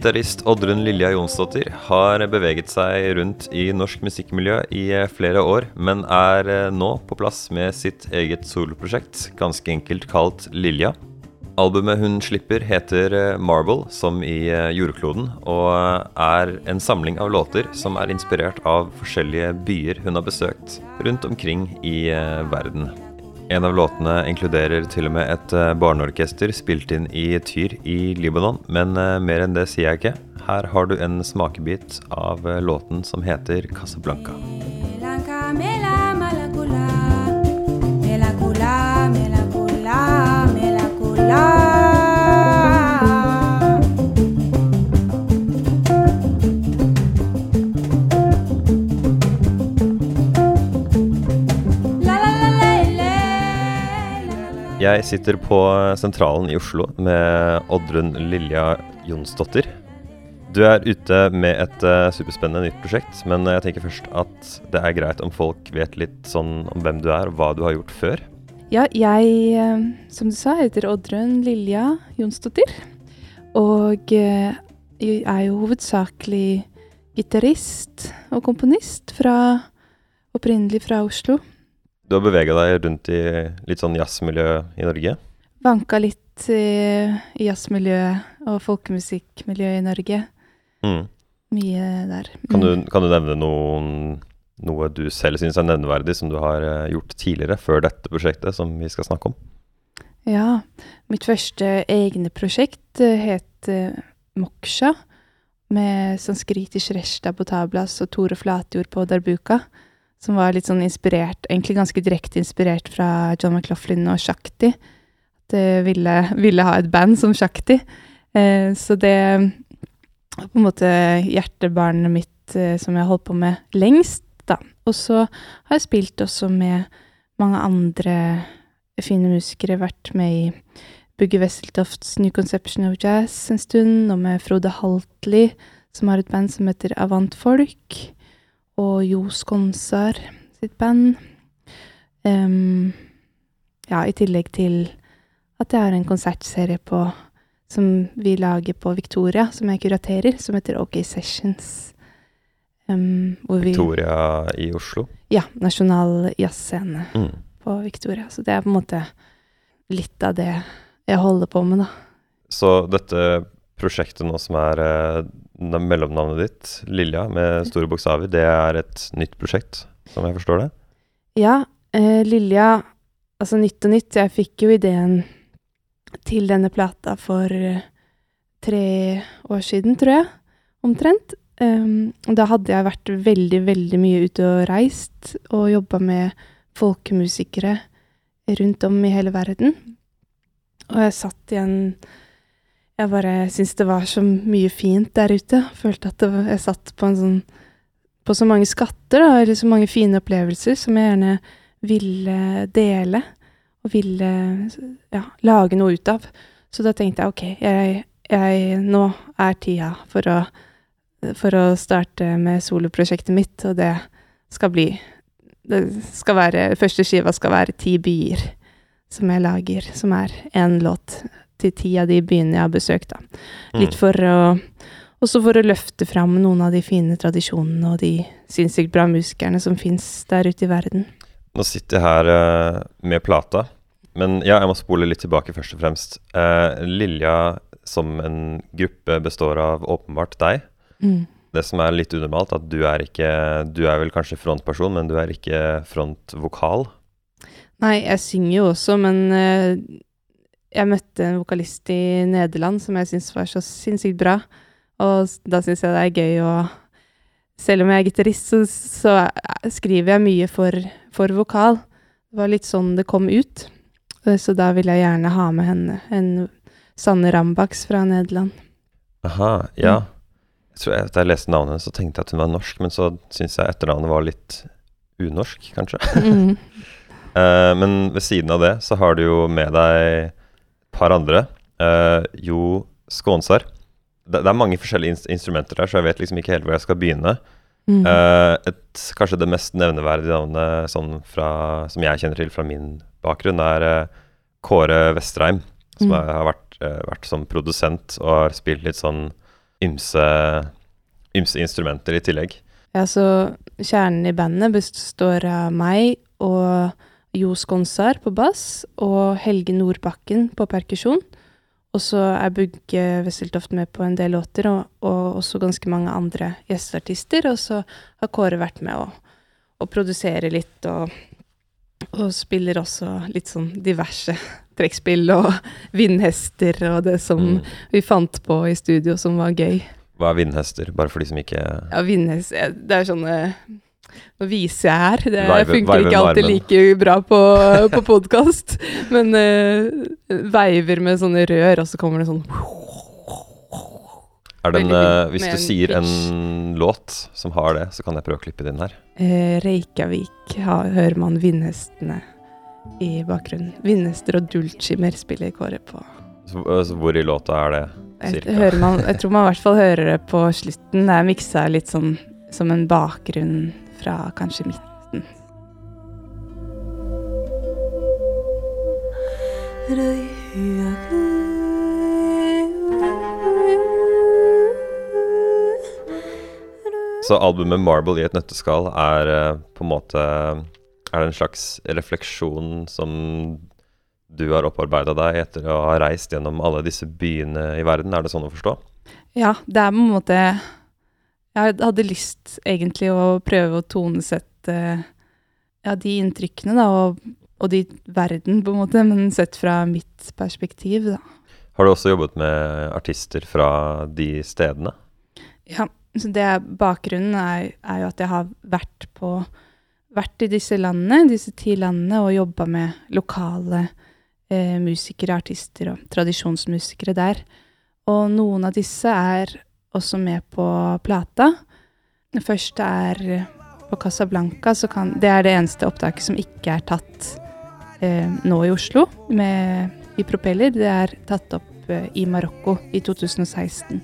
Gitarist Oddrun Lilja Jonsdottir har beveget seg rundt i norsk musikkmiljø i flere år, men er nå på plass med sitt eget soloprosjekt, ganske enkelt kalt Lilja. Albumet hun slipper heter Marble, som i jordkloden, og er en samling av låter som er inspirert av forskjellige byer hun har besøkt rundt omkring i verden. En av låtene inkluderer til og med et eh, barneorkester spilt inn i Tyr i Libanon, men eh, mer enn det sier jeg ikke. Her har du en smakebit av eh, låten som heter Casablanca. Jeg sitter på Sentralen i Oslo med Oddrun Lilja Jonsdottir. Du er ute med et uh, superspennende nytt prosjekt, men jeg tenker først at det er greit om folk vet litt sånn om hvem du er, og hva du har gjort før. Ja, jeg, uh, som du sa, heter Oddrun Lilja Jonsdottir. Og uh, jeg er jo hovedsakelig gitarist og komponist fra opprinnelig fra Oslo. Du har bevega deg rundt i litt sånn jazzmiljø i Norge? Vanka litt i, i jazzmiljøet og folkemusikkmiljøet i Norge. Mm. Mye der. Mm. Kan, du, kan, du, nevne noen, noe du selv syns er nevneverdig som du har eh, gjort tidligere, før dette prosjektet som vi skal snakke om? Ja. Mitt første egne prosjekt eh, het uh, Moksha, med sanskritisk Reshta Tablas og Tore Flatjord på darbuka som var litt sånn inspirert, egentlig ganske direkte inspirert fra John McLaughlin og Shakti. At jeg ville, ville ha et band som Shakti. Eh, så det var på en måte hjertebarnet mitt eh, som jeg har holdt på med lengst, da. Og så har jeg spilt også med mange andre fine musikere, vært med i Bugge Wesseltofts New Conception of Jazz en stund, og med Frode Haltli, som har et band som heter Avant Folk og Jo Skonsar sitt band. Um, ja, i tillegg til at jeg har en konsertserie på som vi lager på Victoria, som jeg kuraterer, som heter OK Sessions. Um, Victoria i Oslo? Ja. Nasjonal jazzscene mm. på Victoria. Så det er på en måte litt av det jeg holder på med, da. Så dette prosjektet nå som er eh, mellomnavnet ditt, Lilja, med store bokstaver, det er et nytt prosjekt, som jeg forstår det? Ja. Eh, Lilja Altså Nytt og nytt. Jeg fikk jo ideen til denne plata for eh, tre år siden, tror jeg. Omtrent. Um, da hadde jeg vært veldig, veldig mye ute og reist og jobba med folkemusikere rundt om i hele verden. Og jeg satt i en jeg bare syns det var så mye fint der ute. Følte at jeg satt på sånn På så mange skatter, da, eller så mange fine opplevelser som jeg gjerne ville dele. Og ville ja, lage noe ut av. Så da tenkte jeg OK, jeg, jeg, nå er tida for å, for å starte med soloprosjektet mitt, og det skal bli Det skal være Første skiva skal være ti byer som jeg lager, som er én låt til ti av de byene jeg har besøkt, da. Litt mm. for å Også for å løfte fram noen av de fine tradisjonene og de sinnssykt bra musikerne som fins der ute i verden. Nå sitter jeg her uh, med plata, men ja, jeg må spole litt tilbake først og fremst. Uh, Lilja som en gruppe består av åpenbart deg. Mm. Det som er litt unormalt, at du er ikke Du er vel kanskje frontperson, men du er ikke frontvokal? Nei, jeg synger jo også, men uh, jeg møtte en vokalist i Nederland som jeg syntes var så sinnssykt bra. Og da syns jeg det er gøy å Selv om jeg er gitarist, så, så, skriver jeg mye for, for, vokal. Det var litt sånn det kom ut. Så da vil jeg gjerne ha med henne. En Sanne Rambaks fra Nederland. Aha, ja. Jeg tror jeg, Da jeg leste navnet hennes, så tenkte jeg at hun var norsk, men så syns jeg etternavnet var litt unorsk, kanskje. Mm. uh, men ved siden av det så har du jo med deg par andre. Uh, jo Skånsar. Det, det, er mange forskjellige inst instrumenter der, så jeg vet liksom ikke helt hvor jeg skal begynne. Mm. Uh, et, kanskje det mest nevneverdige navnet sånn fra, som jeg kjenner til fra min bakgrunn, er uh, Kåre Vestreim. Som mm. har vært, vært, som produsent og har spilt litt sånn ymse, ymse instrumenter i tillegg. Ja, så kjernen i bandet består av meg og Jo Skonsar på bass og Helge Nordbakken på perkusjon. Og så er Bugge Wesseltoft med på en del låter, og, og også ganske mange andre gjesteartister. Og så har Kåre vært med å, og produsere litt, og, og spiller også litt sånn diverse trekkspill og vindhester og det som Mm. vi fant på i studio som var gøy. Hva er vindhester, bare for de som ikke Ja, vindhest eh, Det er sånn Nå viser jeg her. Det Vibe, funker ikke alltid like bra på, på podkast. Men uh, veiver med sånne rør, og så kommer det sånn Er en, Veldig eh, Hvis du en sier en låt som har det, så kan jeg prøve å klippe det inn her. Uh, Reykjavik ha, hører man vindhestene i bakgrunnen. Vindhester og Dulcimer spiller Kåre på. Så, så hvor i låta er det? Jeg, man, jeg tror man i hvert fall hører det på slutten. Det er miksa litt sånn som en bakgrunn fra kanskje midten. Så albumet 'Marble i et nøtteskall' er eh, på en måte Er det en slags refleksjon som du har opparbeida deg etter å ha reist gjennom alle disse byene i verden? Er det sånn å forstå? Ja, det er på en måte Jeg hadde lyst egentlig å prøve å tonesette ja, de inntrykkene, da, og, og de verden, på en måte, men sett fra mitt perspektiv, da. Har du også jobbet med artister fra de stedene? Ja, så det er, bakgrunnen er, er jo at jeg har vært på vært i disse landene, disse ti landene, og jobba med lokale eh, musikere, artister og tradisjonsmusikere der. Og noen av disse er også med på plata. Det første er på Casablanca. Kan, det er det eneste opptaket som ikke er tatt eh, nå i Oslo med, i propeller. Det er tatt opp eh, i Marokko i 2016.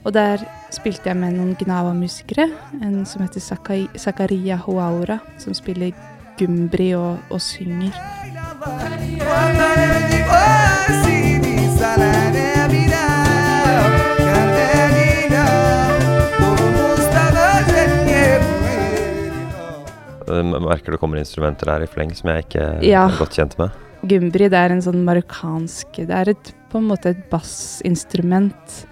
Og der spilte jeg med noen Gnawa-musikere. En som heter Zakaria Huaura, som spiller gumbri og, og synger. Merker det kommer instrumenter her i fleng som jeg ikke Ja. er godt kjent med. Gumbri det er en sånn marokkansk Det er et, på en måte et bassinstrument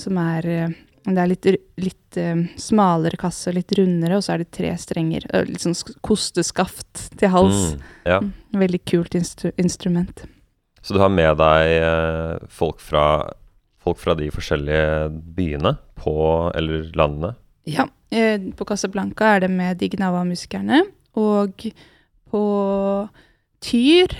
som er eh, Det er litt, litt eh, smalere kasse, litt rundere, og så er det tre strenger. eh, Litt sånn kosteskaft til hals. Mm, ja. Mm, Veldig kult instru instrument. Så du har med deg eh, folk fra, folk fra de forskjellige byene på, eller landene? Ja, eh, på Casablanca er det med de Gnawa-musikerne, og på Tyr,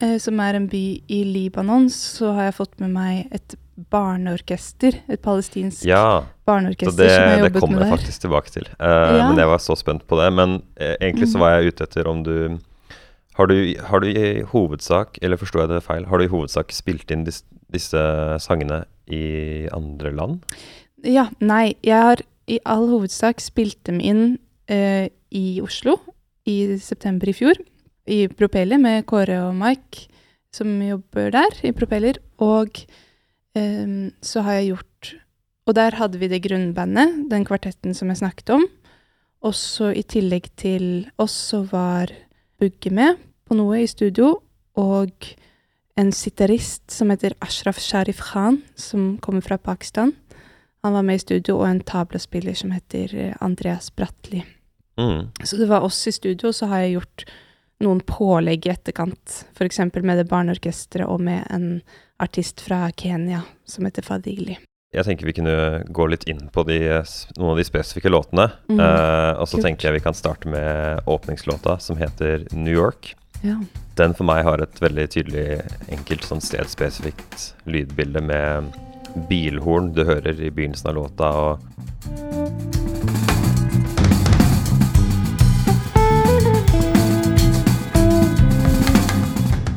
eh, som er en by i Libanon, så har jeg fått med meg et barneorkester, et palestinsk Ja, barneorkester det, som jeg det jobbet kommer jeg faktisk tilbake til. Uh, Ja. Men jeg var så spent på det. Men uh, egentlig så Mhm. var jeg ute etter om du har, du har du i hovedsak, eller forstår jeg det feil, har du i hovedsak spilt inn dis, disse sangene i andre land? Ja, nei, jeg har i all hovedsak spilt dem inn eh, i Oslo i september i fjor, i Propeller med Kåre og Mike, som jobber der i Propeller, og eh, så har jeg gjort Og der hadde vi det grunnbandet, den kvartetten som jeg snakket om. Også i tillegg til oss så var Bugge med på noe i studio, og en sitarist som heter Ashraf Sharif Khan, som kommer fra Pakistan. Han var med i studio, og en tablaspiller som heter eh, Andreas Bratli. Mm. Så det var oss i studio, så har jeg gjort noen pålegg i etterkant. F.eks. med det barneorkesteret og med en artist fra Kenya som heter Fadili. Jeg tenker vi kunne gå litt inn på de, noen av de spesifikke låtene. Mm. Eh, og så Kult. tenker jeg vi kan starte med åpningslåta, som heter New York. Ja. Den for meg har et veldig tydelig, enkelt, sånn stedspesifikt lydbilde med bilhorn du hører i begynnelsen av låta. og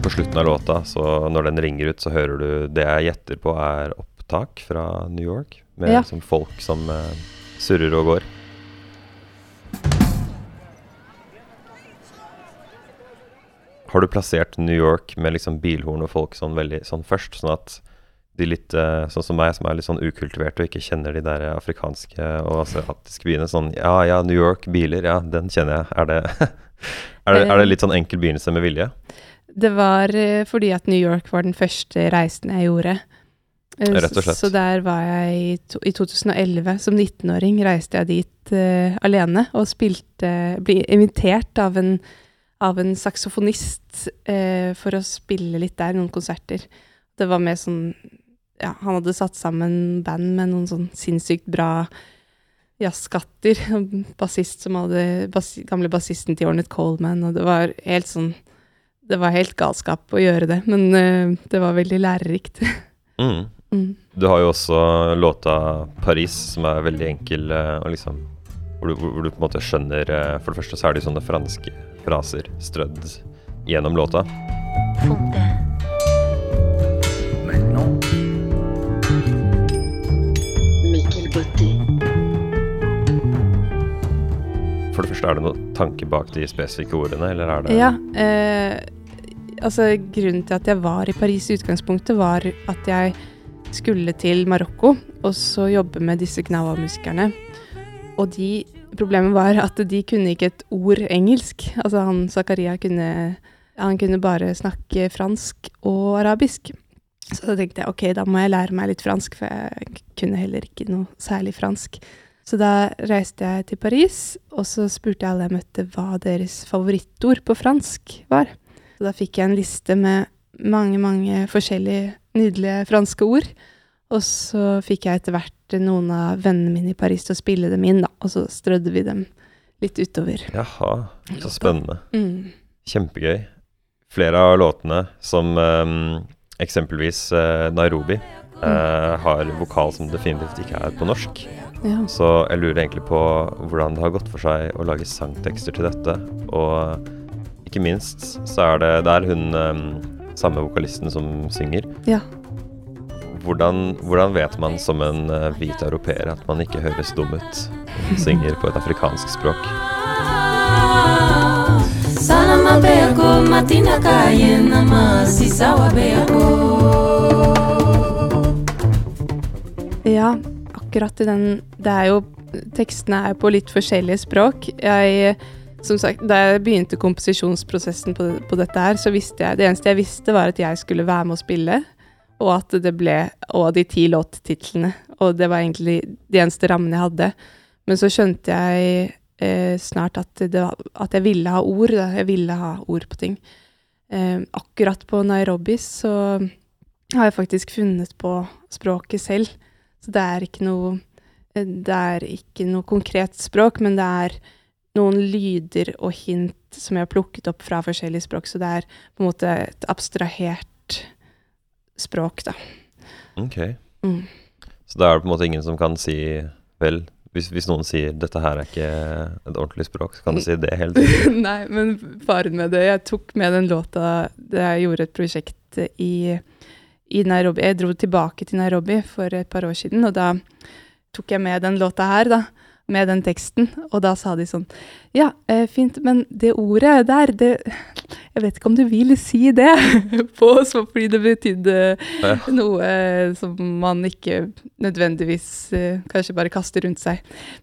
På slutten av låta, så når den ringer ut, så hører du det jeg gjetter på er opptak fra New York. Med Ja. liksom folk som uh, surrer og går. Har du plassert New York med liksom bilhorn og folk sånn veldig sånn først, sånn at de litt eh, sånn som meg, som er litt sånn ukultiverte og ikke kjenner de der afrikanske og asiatiske byene. Sånn ja, ja, New York, biler, ja, den kjenner jeg. Er det, er det, er det litt sånn enkel begynnelse med vilje? Det var eh, fordi at New York var den første reisen jeg gjorde. Eh, Rett og slett. Så der var jeg i, to, i 2011. Som 19-åring reiste jeg dit uh, alene og spilte Ble invitert av en, av en saksofonist uh, for å spille litt der, noen konserter. Det var med sånn Ja, han hadde satt sammen band med noen sånn sinnssykt bra jazzskatter. Bassist som hadde bas, Gamle bassisten til Ornette Coleman, og det var helt sånn det var helt galskap å gjøre det, men uh, det var veldig lærerikt. Mm. Mm. Du har jo også låta 'Paris', som er veldig enkel uh, og liksom hvor du, hvor du, på en måte skjønner uh, For det første så er det sånne franske fraser strødd gjennom låta. For det første, er det noen tanke bak de spesifikke ordene, eller er det Ja. Eh, altså, grunnen til at jeg var i Paris i utgangspunktet, var at jeg skulle til Marokko og så jobbe med disse Gnawa-musikerne. Og de Problemet var at de kunne ikke et ord engelsk. Altså, han Zakaria kunne Han kunne bare snakke fransk og arabisk. Så da tenkte jeg ok, da må jeg lære meg litt fransk, for jeg kunne heller ikke noe særlig fransk. Så da reiste jeg til Paris, og så spurte jeg alle jeg møtte hva deres favorittord på fransk var. Så da fikk jeg en liste med mange, mange forskjellige nydelige franske ord. Og så fikk jeg etter hvert noen av vennene mine i Paris til å spille dem inn, da. Og så strødde vi dem litt utover. Jaha, så spennende. Mm. Kjempegøy. Flere av låtene, som um, eksempelvis uh, Nairobi, uh, har vokal som definitivt ikke er på norsk. Ja. Så jeg lurer egentlig på hvordan det har gått for seg å lage sangtekster til dette. Og ikke minst så er det Det er hun um, samme vokalisten som synger. Ja. Hvordan, hvordan vet man som en uh, hvit europeer at man ikke høres dum ut når man synger på et afrikansk språk? Ja, akkurat i den Det er jo Tekstene er på litt forskjellige språk. Jeg som sagt, Da jeg begynte komposisjonsprosessen på, på, dette her, så visste jeg Det eneste jeg visste, var at jeg skulle være med å spille, og at det ble Og de ti låttitlene. Og det var egentlig de eneste rammene jeg hadde. Men så skjønte jeg eh, snart at, det, at, jeg ville ha ord. Da. Jeg ville ha ord på ting. Eh, akkurat på Nairobi så har jeg faktisk funnet på språket selv. Så det er ikke noe Det er ikke noe konkret språk, men det er noen lyder og hint som jeg har plukket opp fra forskjellige språk, så det er på en måte et abstrahert språk, da. Ok. Mm. Så da er det på en måte ingen som kan si Vel, hvis, hvis noen sier 'dette her er ikke et ordentlig språk', så kan du si det hele tiden. Nei, men faren med det Jeg tok med den låta da jeg gjorde et prosjekt i, i Nairobi. Jeg dro tilbake til Nairobi for et par år siden, og da tok jeg med den låta her, da med den teksten, og da sa de sånn Ja, eh, fint, men det ordet der, det Jeg vet ikke om du vil si det på oss, fordi det betydde Ja. noe som man ikke nødvendigvis eh, kanskje bare kaster rundt seg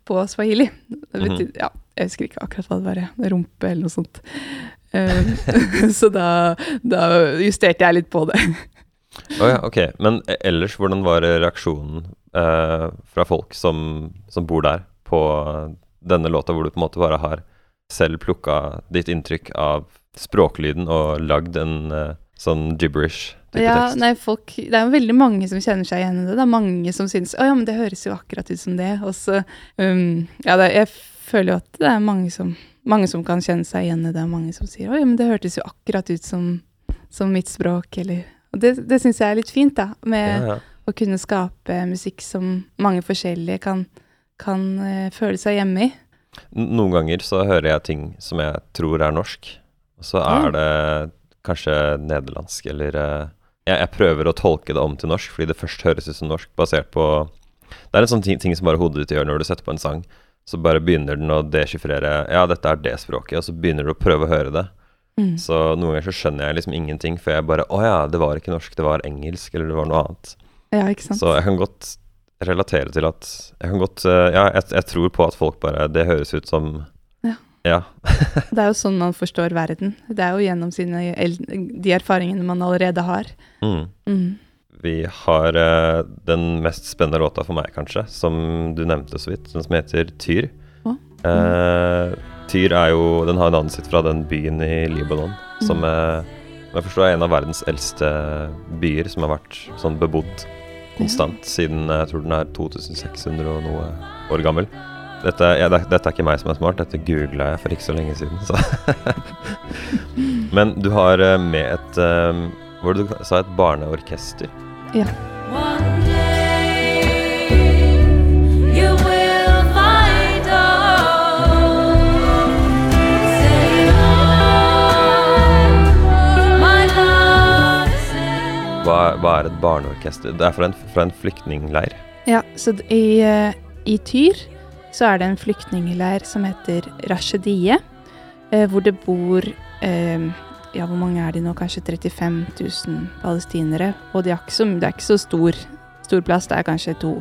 på swahili. Det betydde, Ja, jeg husker ikke akkurat hva det var, rumpe eller noe sånt. Eh, så da, da justerte jeg litt på det. Å ja, ok. Men e- ellers, hvordan var reaksjonen eh, fra folk som, som bor der, på denne låta, hvor du på en måte bare har selv plukka ditt inntrykk av språklyden og lagd en eh, sånn gibberish type Ja, tekst? nei, folk, det er jo veldig mange som kjenner seg igjen i det. Det er mange som syns å ja, men det høres jo akkurat ut som det. Og så um, Ja, det, jeg føler jo at det er mange som, mange som kan kjenne seg igjen i det, mange som sier å ja, men det hørtes jo akkurat ut som, som mitt språk, eller Og det, det syns jeg er litt fint, da, med Ja, ja. å kunne skape musikk som mange forskjellige kan, kan uh, føle seg hjemme i. Noen ganger så hører jeg ting som jeg tror er norsk, og så er det kanskje nederlandsk, eller uh, jeg, jeg prøver å tolke det om til norsk, fordi det først høres ut som norsk, basert på Det er en sånn ting, ting som bare hodet ditt gjør når du setter på en sang. Så bare begynner den å deschiffrere Ja, dette er det språket, og så begynner du å prøve å høre det. Mm. Så noen ganger så skjønner jeg liksom ingenting, for jeg bare Å ja, det var ikke norsk, det var engelsk, eller det var noe annet. Ja, ikke sant. Så jeg kan godt relatere til at Jeg kan godt eh, Ja, jeg, jeg tror på at folk bare Det høres ut som Ja. Ja. Det er jo sånn man forstår verden. Det er jo gjennom sine, de erfaringene man allerede har. Mm. Mm. Vi har uh, den mest spennende låta for meg, kanskje, som du nevnte så vidt, den som heter Tyr. Eh, Tyr er jo Den har navnet sitt fra den byen i Libanon som eh, jeg forstår er en av verdens eldste byer, som har vært sånn bebodd konstant siden jeg tror den er 2600 og noe år gammel. Dette, ja, det, dette er ikke meg som er smart, dette googla jeg for ikke så lenge siden. Så. Men du har eh, med et eh, Hva var det du sa? Et barneorkester? One Hva, hva er et barneorkester? Det er fra en, fra en flyktningleir. Ja, så i, eh, i Tyr så er det en flyktningleir som heter Rashidie, eh, hvor det bor eh, Ja, hvor mange er de nå? Kanskje 35 000 palestinere. Og de så, det er ikke så stor, stor plass, det er kanskje to,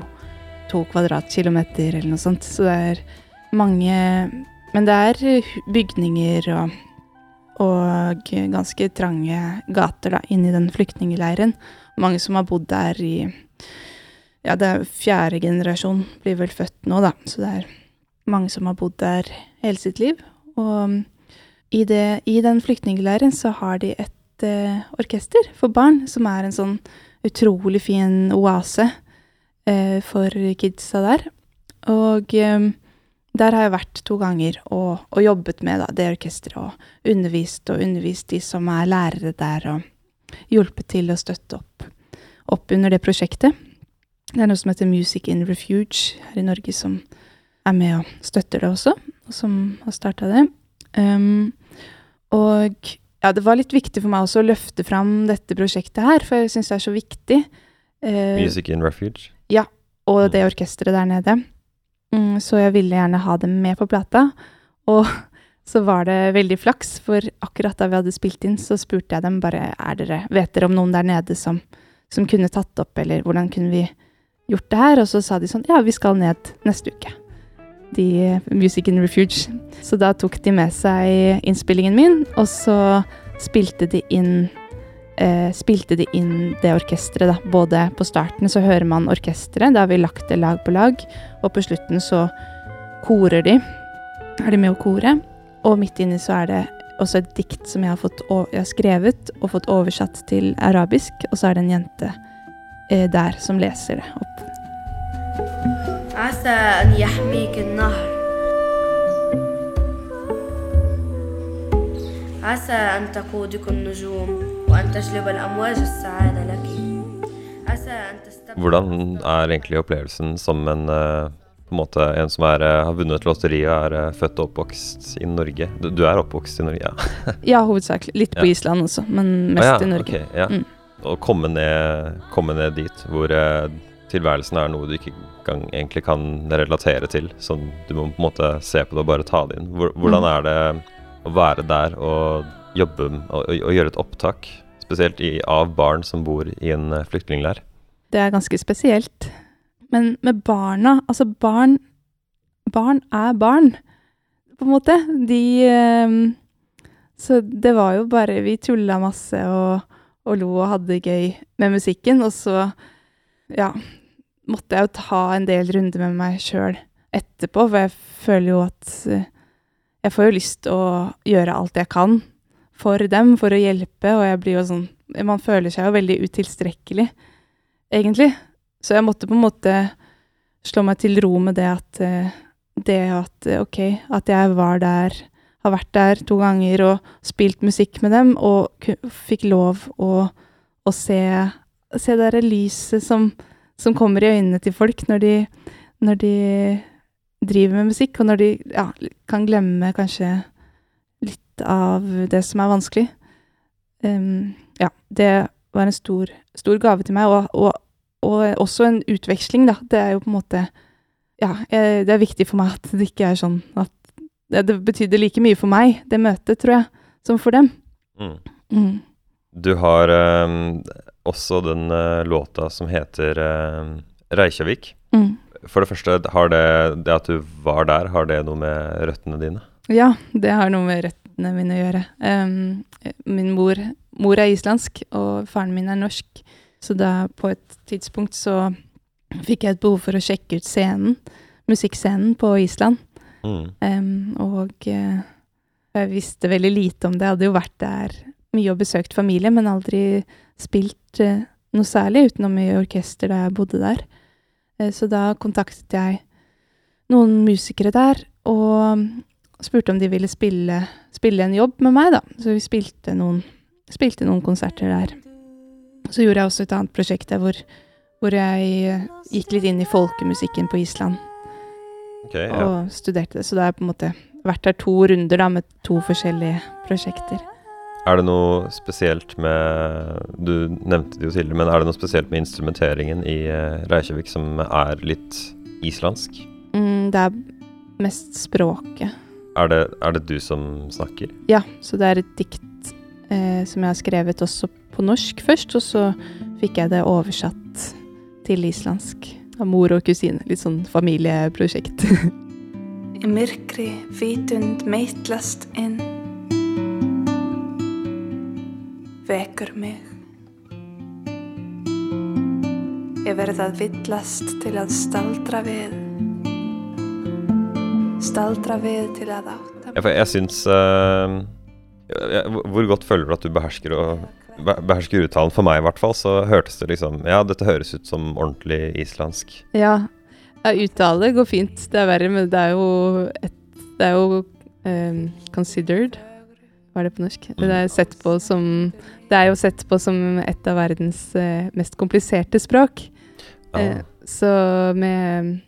to kvadratkilometer eller noe sånt. Så det er mange Men det er bygninger og, og ganske trange gater da, inni den flyktningleiren. Mange som har bodd der i ja, det er fjerde generasjon blir vel født nå, da. Så det er mange som har bodd der hele sitt liv. Og i, det, i den flyktningleiren så har de et eh, orkester for barn, som er en sånn utrolig fin oase eh, for kidsa der. Og eh, der har jeg vært to ganger og, og jobbet med da, det orkesteret og undervist og undervist de som er lærere der, og hjulpet til å støtte opp, opp under det prosjektet. Det er noe som heter Music in Refuge her i Norge, som er med og støtter det også, og som har starta det. Um, og ja, det var litt viktig for meg også å løfte fram dette prosjektet her, for jeg syns det er så viktig. Uh, Music in Refuge. Ja, og Mm. det orkesteret der nede. Mm, så jeg ville gjerne ha dem med på plata. Og så var det veldig flaks, for akkurat da vi hadde spilt inn, så spurte jeg dem bare er dere, vet dere om noen der nede som, som kunne tatt opp, eller hvordan kunne vi gjort det her? Og så sa de sånn ja, vi skal ned neste uke. De Music in Refuge. Så da tok de med seg innspillingen min, og så spilte de inn eh, spilte de inn det orkesteret, da. Både på starten så hører man orkesteret, da har vi lagt det lag på lag, og på slutten så korer de. Er de med å kore? Og midt inni så er det også et dikt som jeg har, fått, o- jeg har skrevet og fått oversatt til arabisk, og så er det en jente eh, der som leser det opp. عسى أن يحميك النهر عسى أن تقودك النجوم hvordan er egentlig opplevelsen som en, eh, en, måte, en som er, eh, har vunnet lotteriet og er eh, født og oppvokst i Norge? Du, du er oppvokst i Norge? Ja, ja hovedsakelig. Litt på ja. Island også, men mest ah, ja, i Norge. Okay, ja. Mm. Å komme ned, komme ned, dit hvor tilværelsen er noe du ikke kan, egentlig kan relatere til. Så du må på en måte se på det og bare ta det inn. Hvordan mm. er det å være der og jobbe og, og, og gjøre et opptak? Spesielt i, av barn som bor i en eh, flyktningleir? Det er ganske spesielt. Men med barna Altså, barn Barn er barn, på en måte. De ehm, Så det var jo bare Vi tulla masse og, og lo og hadde det gøy med musikken, og så Ja, måtte jeg jo ta en del runder med meg sjøl etterpå, for jeg føler jo at eh, Jeg får jo lyst til å gjøre alt jeg kan for dem, for å hjelpe, og jeg blir jo sånn Man føler seg jo veldig utilstrekkelig egentlig. Så jeg måtte på en måte slå meg til ro med det at eh, det at eh, ok, at jeg var der, har vært der to ganger og spilt musikk med dem, og fikk lov å, å se, se det derre lyset som, som kommer i øynene til folk når de, når de driver med musikk, og når de ja, kan glemme kanskje litt av det som er vanskelig. Um, ja, det var en stor, stor gave til meg, og, og, og også en utveksling, da. Det er jo på en måte Ja, jeg, det er viktig for meg at det ikke er sånn at Det, det betydde like mye for meg, det møtet, tror jeg, som for dem. Mm. Mm. Du har um, også den uh, låta som heter uh, Reykjavik. Mm. For det første, har det, det at du var der, har det noe med røttene dine? Ja, det har noe med røttene mine å gjøre. Um, min mor, mor er islandsk, og faren min er norsk. Så da på et tidspunkt så fikk jeg et behov for å sjekke ut scenen, musikkscenen på Island. Mm. Um, og uh, jeg visste veldig lite om det. Jeg hadde jo vært der mye og besøkt familie, men aldri spilt uh, noe særlig utenom i orkester da jeg bodde der. Uh, så da kontaktet jeg noen musikere der og spurte om de ville spille, spille en jobb med meg, da. Så vi spilte noen, spilte noen konserter der. Så gjorde jeg også et annet prosjekt der hvor, hvor jeg eh, gikk litt inn i folkemusikken på Island Okay, ja. og studerte det. Så da har jeg på en måte vært der to runder da, med to forskjellige prosjekter. Er det noe spesielt med Du nevnte det jo tidligere, men er det noe spesielt med instrumenteringen i eh, Reykjavik som er litt islandsk? Mm, det er mest språket. Er det, er det du som snakker? Ja, så det er et dikt eh, som jeg har skrevet også på norsk først, og så fikk jeg det oversatt til islandsk av mor og kusine. Litt sånn familieprosjekt. I mørkri vitund meitlast inn veker meg. Jeg verð að villast til að staldra við Ja, for jeg syns uh, hvor- godt føler du at du behersker, å, behersker uttalen? For meg i hvert fall, så hørtes det liksom Ja, dette høres ut som ordentlig islandsk. ja, ja, uttale går fint. Det er verre, men det er jo et, Det er jo um, considered Hva er det på norsk? Det er sett på som Det er jo sett på som et av verdens uh, mest kompliserte språk. Eh, Uh, så med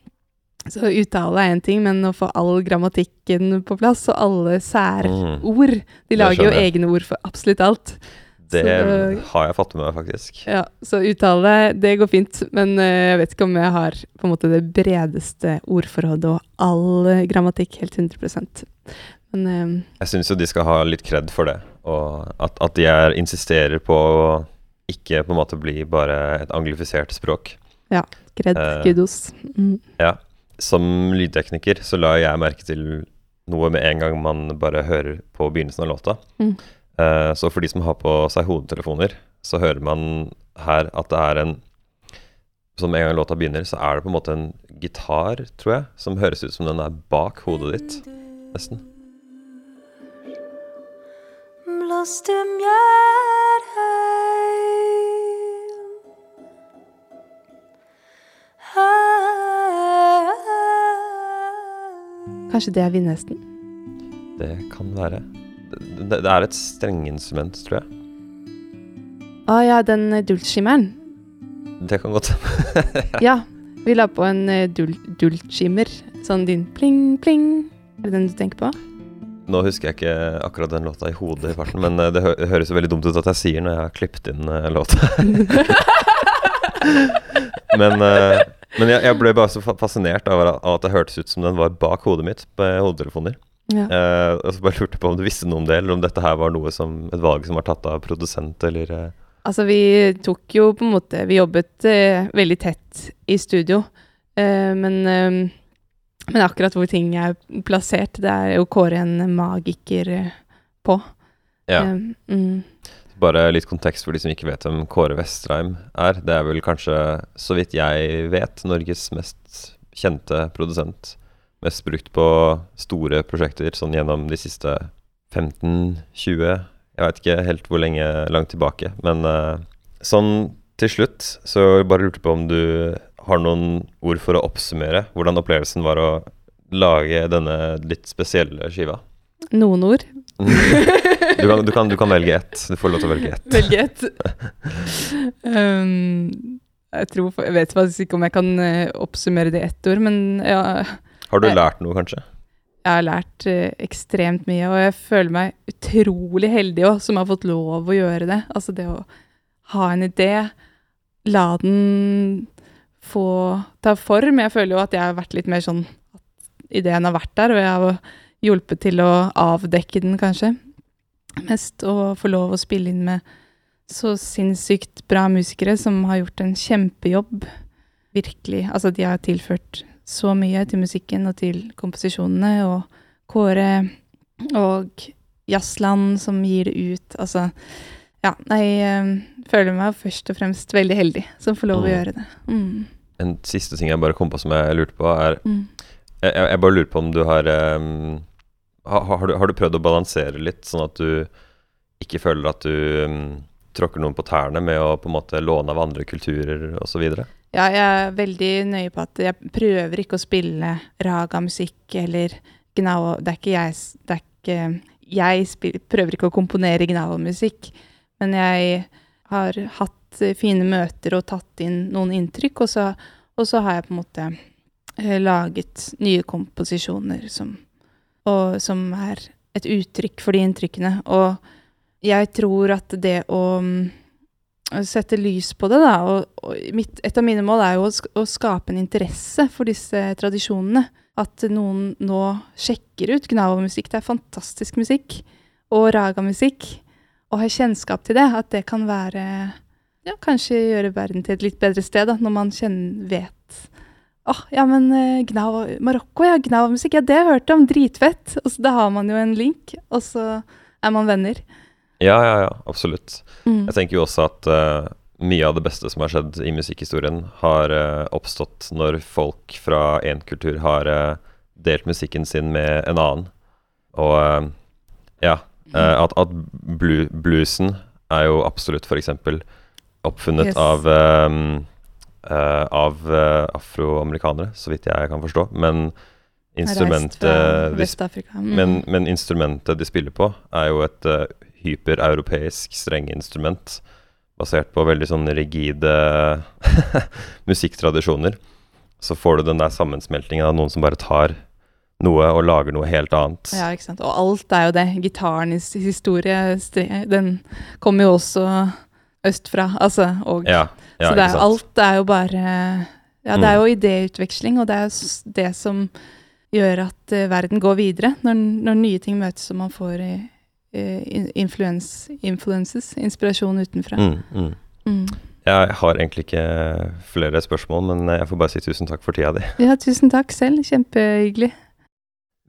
Så uttale er én ting, men å få all grammatikken på plass og alle særord Mm. De lager jo egne ord for absolutt alt. Det så- har jeg fått med meg, faktisk. Ja, så uttale, det går fint, men eh, jeg vet ikke om jeg har på en måte det bredeste ordforrådet og all eh, grammatikk helt 100 Men eh, Jeg syns jo de skal ha litt kred for det, og at, at de er, insisterer på å ikke på en måte bli bare et anglifisert språk. kred, Uh, kudos. Mm. Som lydtekniker så la jeg merke til noe med en gang man bare hører på begynnelsen av låta. Mm. Eh, så for de som har på seg hodetelefoner, så hører man her at det er en Som en gang låta begynner, så er det på en måte en gitar, tror jeg, som høres ut som den er bak hodet ditt, nesten. Blåste mér Kanskje det er vindhesten? Det kan være. Det, det, er et strengeinstrument, tror jeg. Å ja, den eh, dultskimmeren. Det kan godt hende. Ja, vi la på en eh, dul dultskimmer. Sånn din pling, pling. Er det den du tenker på? Nå husker jeg ikke akkurat den låta i hodet i farten, men eh, det hø høres jo veldig dumt ut at jeg sier når jeg har klippet inn låta. men eh, men jeg, jeg ble bare så fascinert av, at det hørtes ut som den var bak hodet mitt på hodetelefoner. Ja. Eh, og så bare lurte på om du visste noe om det, eller om dette her var noe som et valg som var tatt av produsent, eller eh, Altså, vi tok jo på en måte Vi jobbet eh, veldig tett i studio, eh, men eh, Men akkurat hvor ting er plassert, det er jo Kåre en magiker eh, på. Ja. Eh, mm. Bare litt kontekst for de som ikke vet hvem Kåre Vestreim er. Det er vel kanskje, så vidt jeg vet, Norges mest kjente produsent. Mest brukt på store prosjekter sånn gjennom de siste 15-20 Jeg veit ikke helt hvor lenge langt tilbake. Men eh, sånn til slutt så bare lurte på om du har noen ord for å oppsummere hvordan opplevelsen var å lage denne litt spesielle skiva. Noen ord. Du kan, du, kan, du kan velge ett. Du får lov til å velge ett. Velge ett. um, jeg tror Jeg vet faktisk ikke om jeg kan eh, oppsummere det i ett ord, men ja, Har du lært noe, kanskje? jeg har lært eh, ekstremt mye, og jeg føler meg utrolig heldig òg, som har fått lov å gjøre det. Altså det å ha en idé, la den få ta form. Jeg føler jo at jeg har vært litt mer sånn at ideen har vært der, og jeg har hjulpet til å avdekke den, kanskje. Mest å få lov å spille inn med så sinnssykt bra musikere som har gjort en kjempejobb. Virkelig. Altså, de har tilført så mye til musikken og til komposisjonene, og Kåre og Jazzland som gir det ut. Altså, ja, jeg eh, føler meg først og fremst veldig heldig som får lov å Mm. gjøre det. Mm. En siste ting jeg bare kom på som jeg lurte på, er Mm. Jeg, jeg jeg bare lurer på om du har um, ha, har, du, har du prøvd å balansere litt, sånn at du ikke føler at du um, tråkker noen på tærne med å på en måte låne av andre kulturer osv.? Ja, jeg er veldig nøye på at jeg prøver ikke å spille raga-musikk eller gnao... Det er ikke jeg Det er ikke Jeg spiller, prøver ikke å komponere gnao-musikk, men jeg har hatt fine møter og tatt inn noen inntrykk, og så, og så har jeg på en måte eh, laget nye komposisjoner som, og, som er et uttrykk for de inntrykkene. Og jeg tror at det å mm, sette lys på det, da. Og, og mitt, et av mine mål er jo å, å skape en interesse for disse tradisjonene. At noen nå sjekker ut Gnavo-musikk. Det er fantastisk musikk. Og raga-musikk. Og har kjennskap til det. At det kan være Ja, kanskje gjøre verden til et litt bedre sted, da, når man kjenner, vet Åh, ja, men uh, Gnav, Marokko, ja, Gnav-musikk, Ja, det har jeg hørt om. Dritfett. Og så da har man jo en link, og så er man venner. Ja, ja, ja, absolutt. Mm. Jeg tenker jo også at uh, mye av det beste som har skjedd i musikkhistorien, har uh, oppstått når folk fra én kultur har delt musikken sin med en annen. Og ja, at, at blu bluesen er jo absolutt f.eks. oppfunnet Yes. av eh, eh, av uh, afroamerikanere, så vidt jeg kan forstå. Men instrumentet de Mm. men, men instrumentet de spiller på, er jo et uh, hypereuropeisk strengeinstrument. Basert på veldig sånn rigide musikktradisjoner. Så får du den der sammensmeltingen av noen som bare tar noe og lager noe helt annet. Ja, ikke sant. Og alt er jo det. Gitarens historie, den kommer jo også østfra. Altså, og Ja, ja Så det er, jo alt er jo bare Ja, det Mm. er jo idéutveksling, og det er jo det som gjør at uh, verden går videre. Når, når nye ting møtes og man får uh, influence, influences, inspirasjon utenfra. Mm, mm. Mm. Jeg har egentlig ikke flere spørsmål, men jeg får bare si tusen takk for tida di. Ja, tusen takk selv. Kjempehyggelig.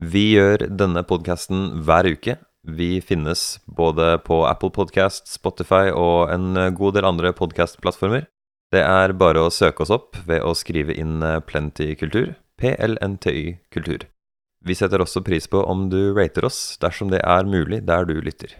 Vi gjør denne podkasten hver uke. Vi finnes både på Apple Podcast, Spotify og en god del andre podkastplattformer. Det er bare å søke oss opp ved å skrive inn eh, Plenty kultur, PLNTY kultur. Vi setter også pris på om du rater oss dersom det er mulig der du lytter.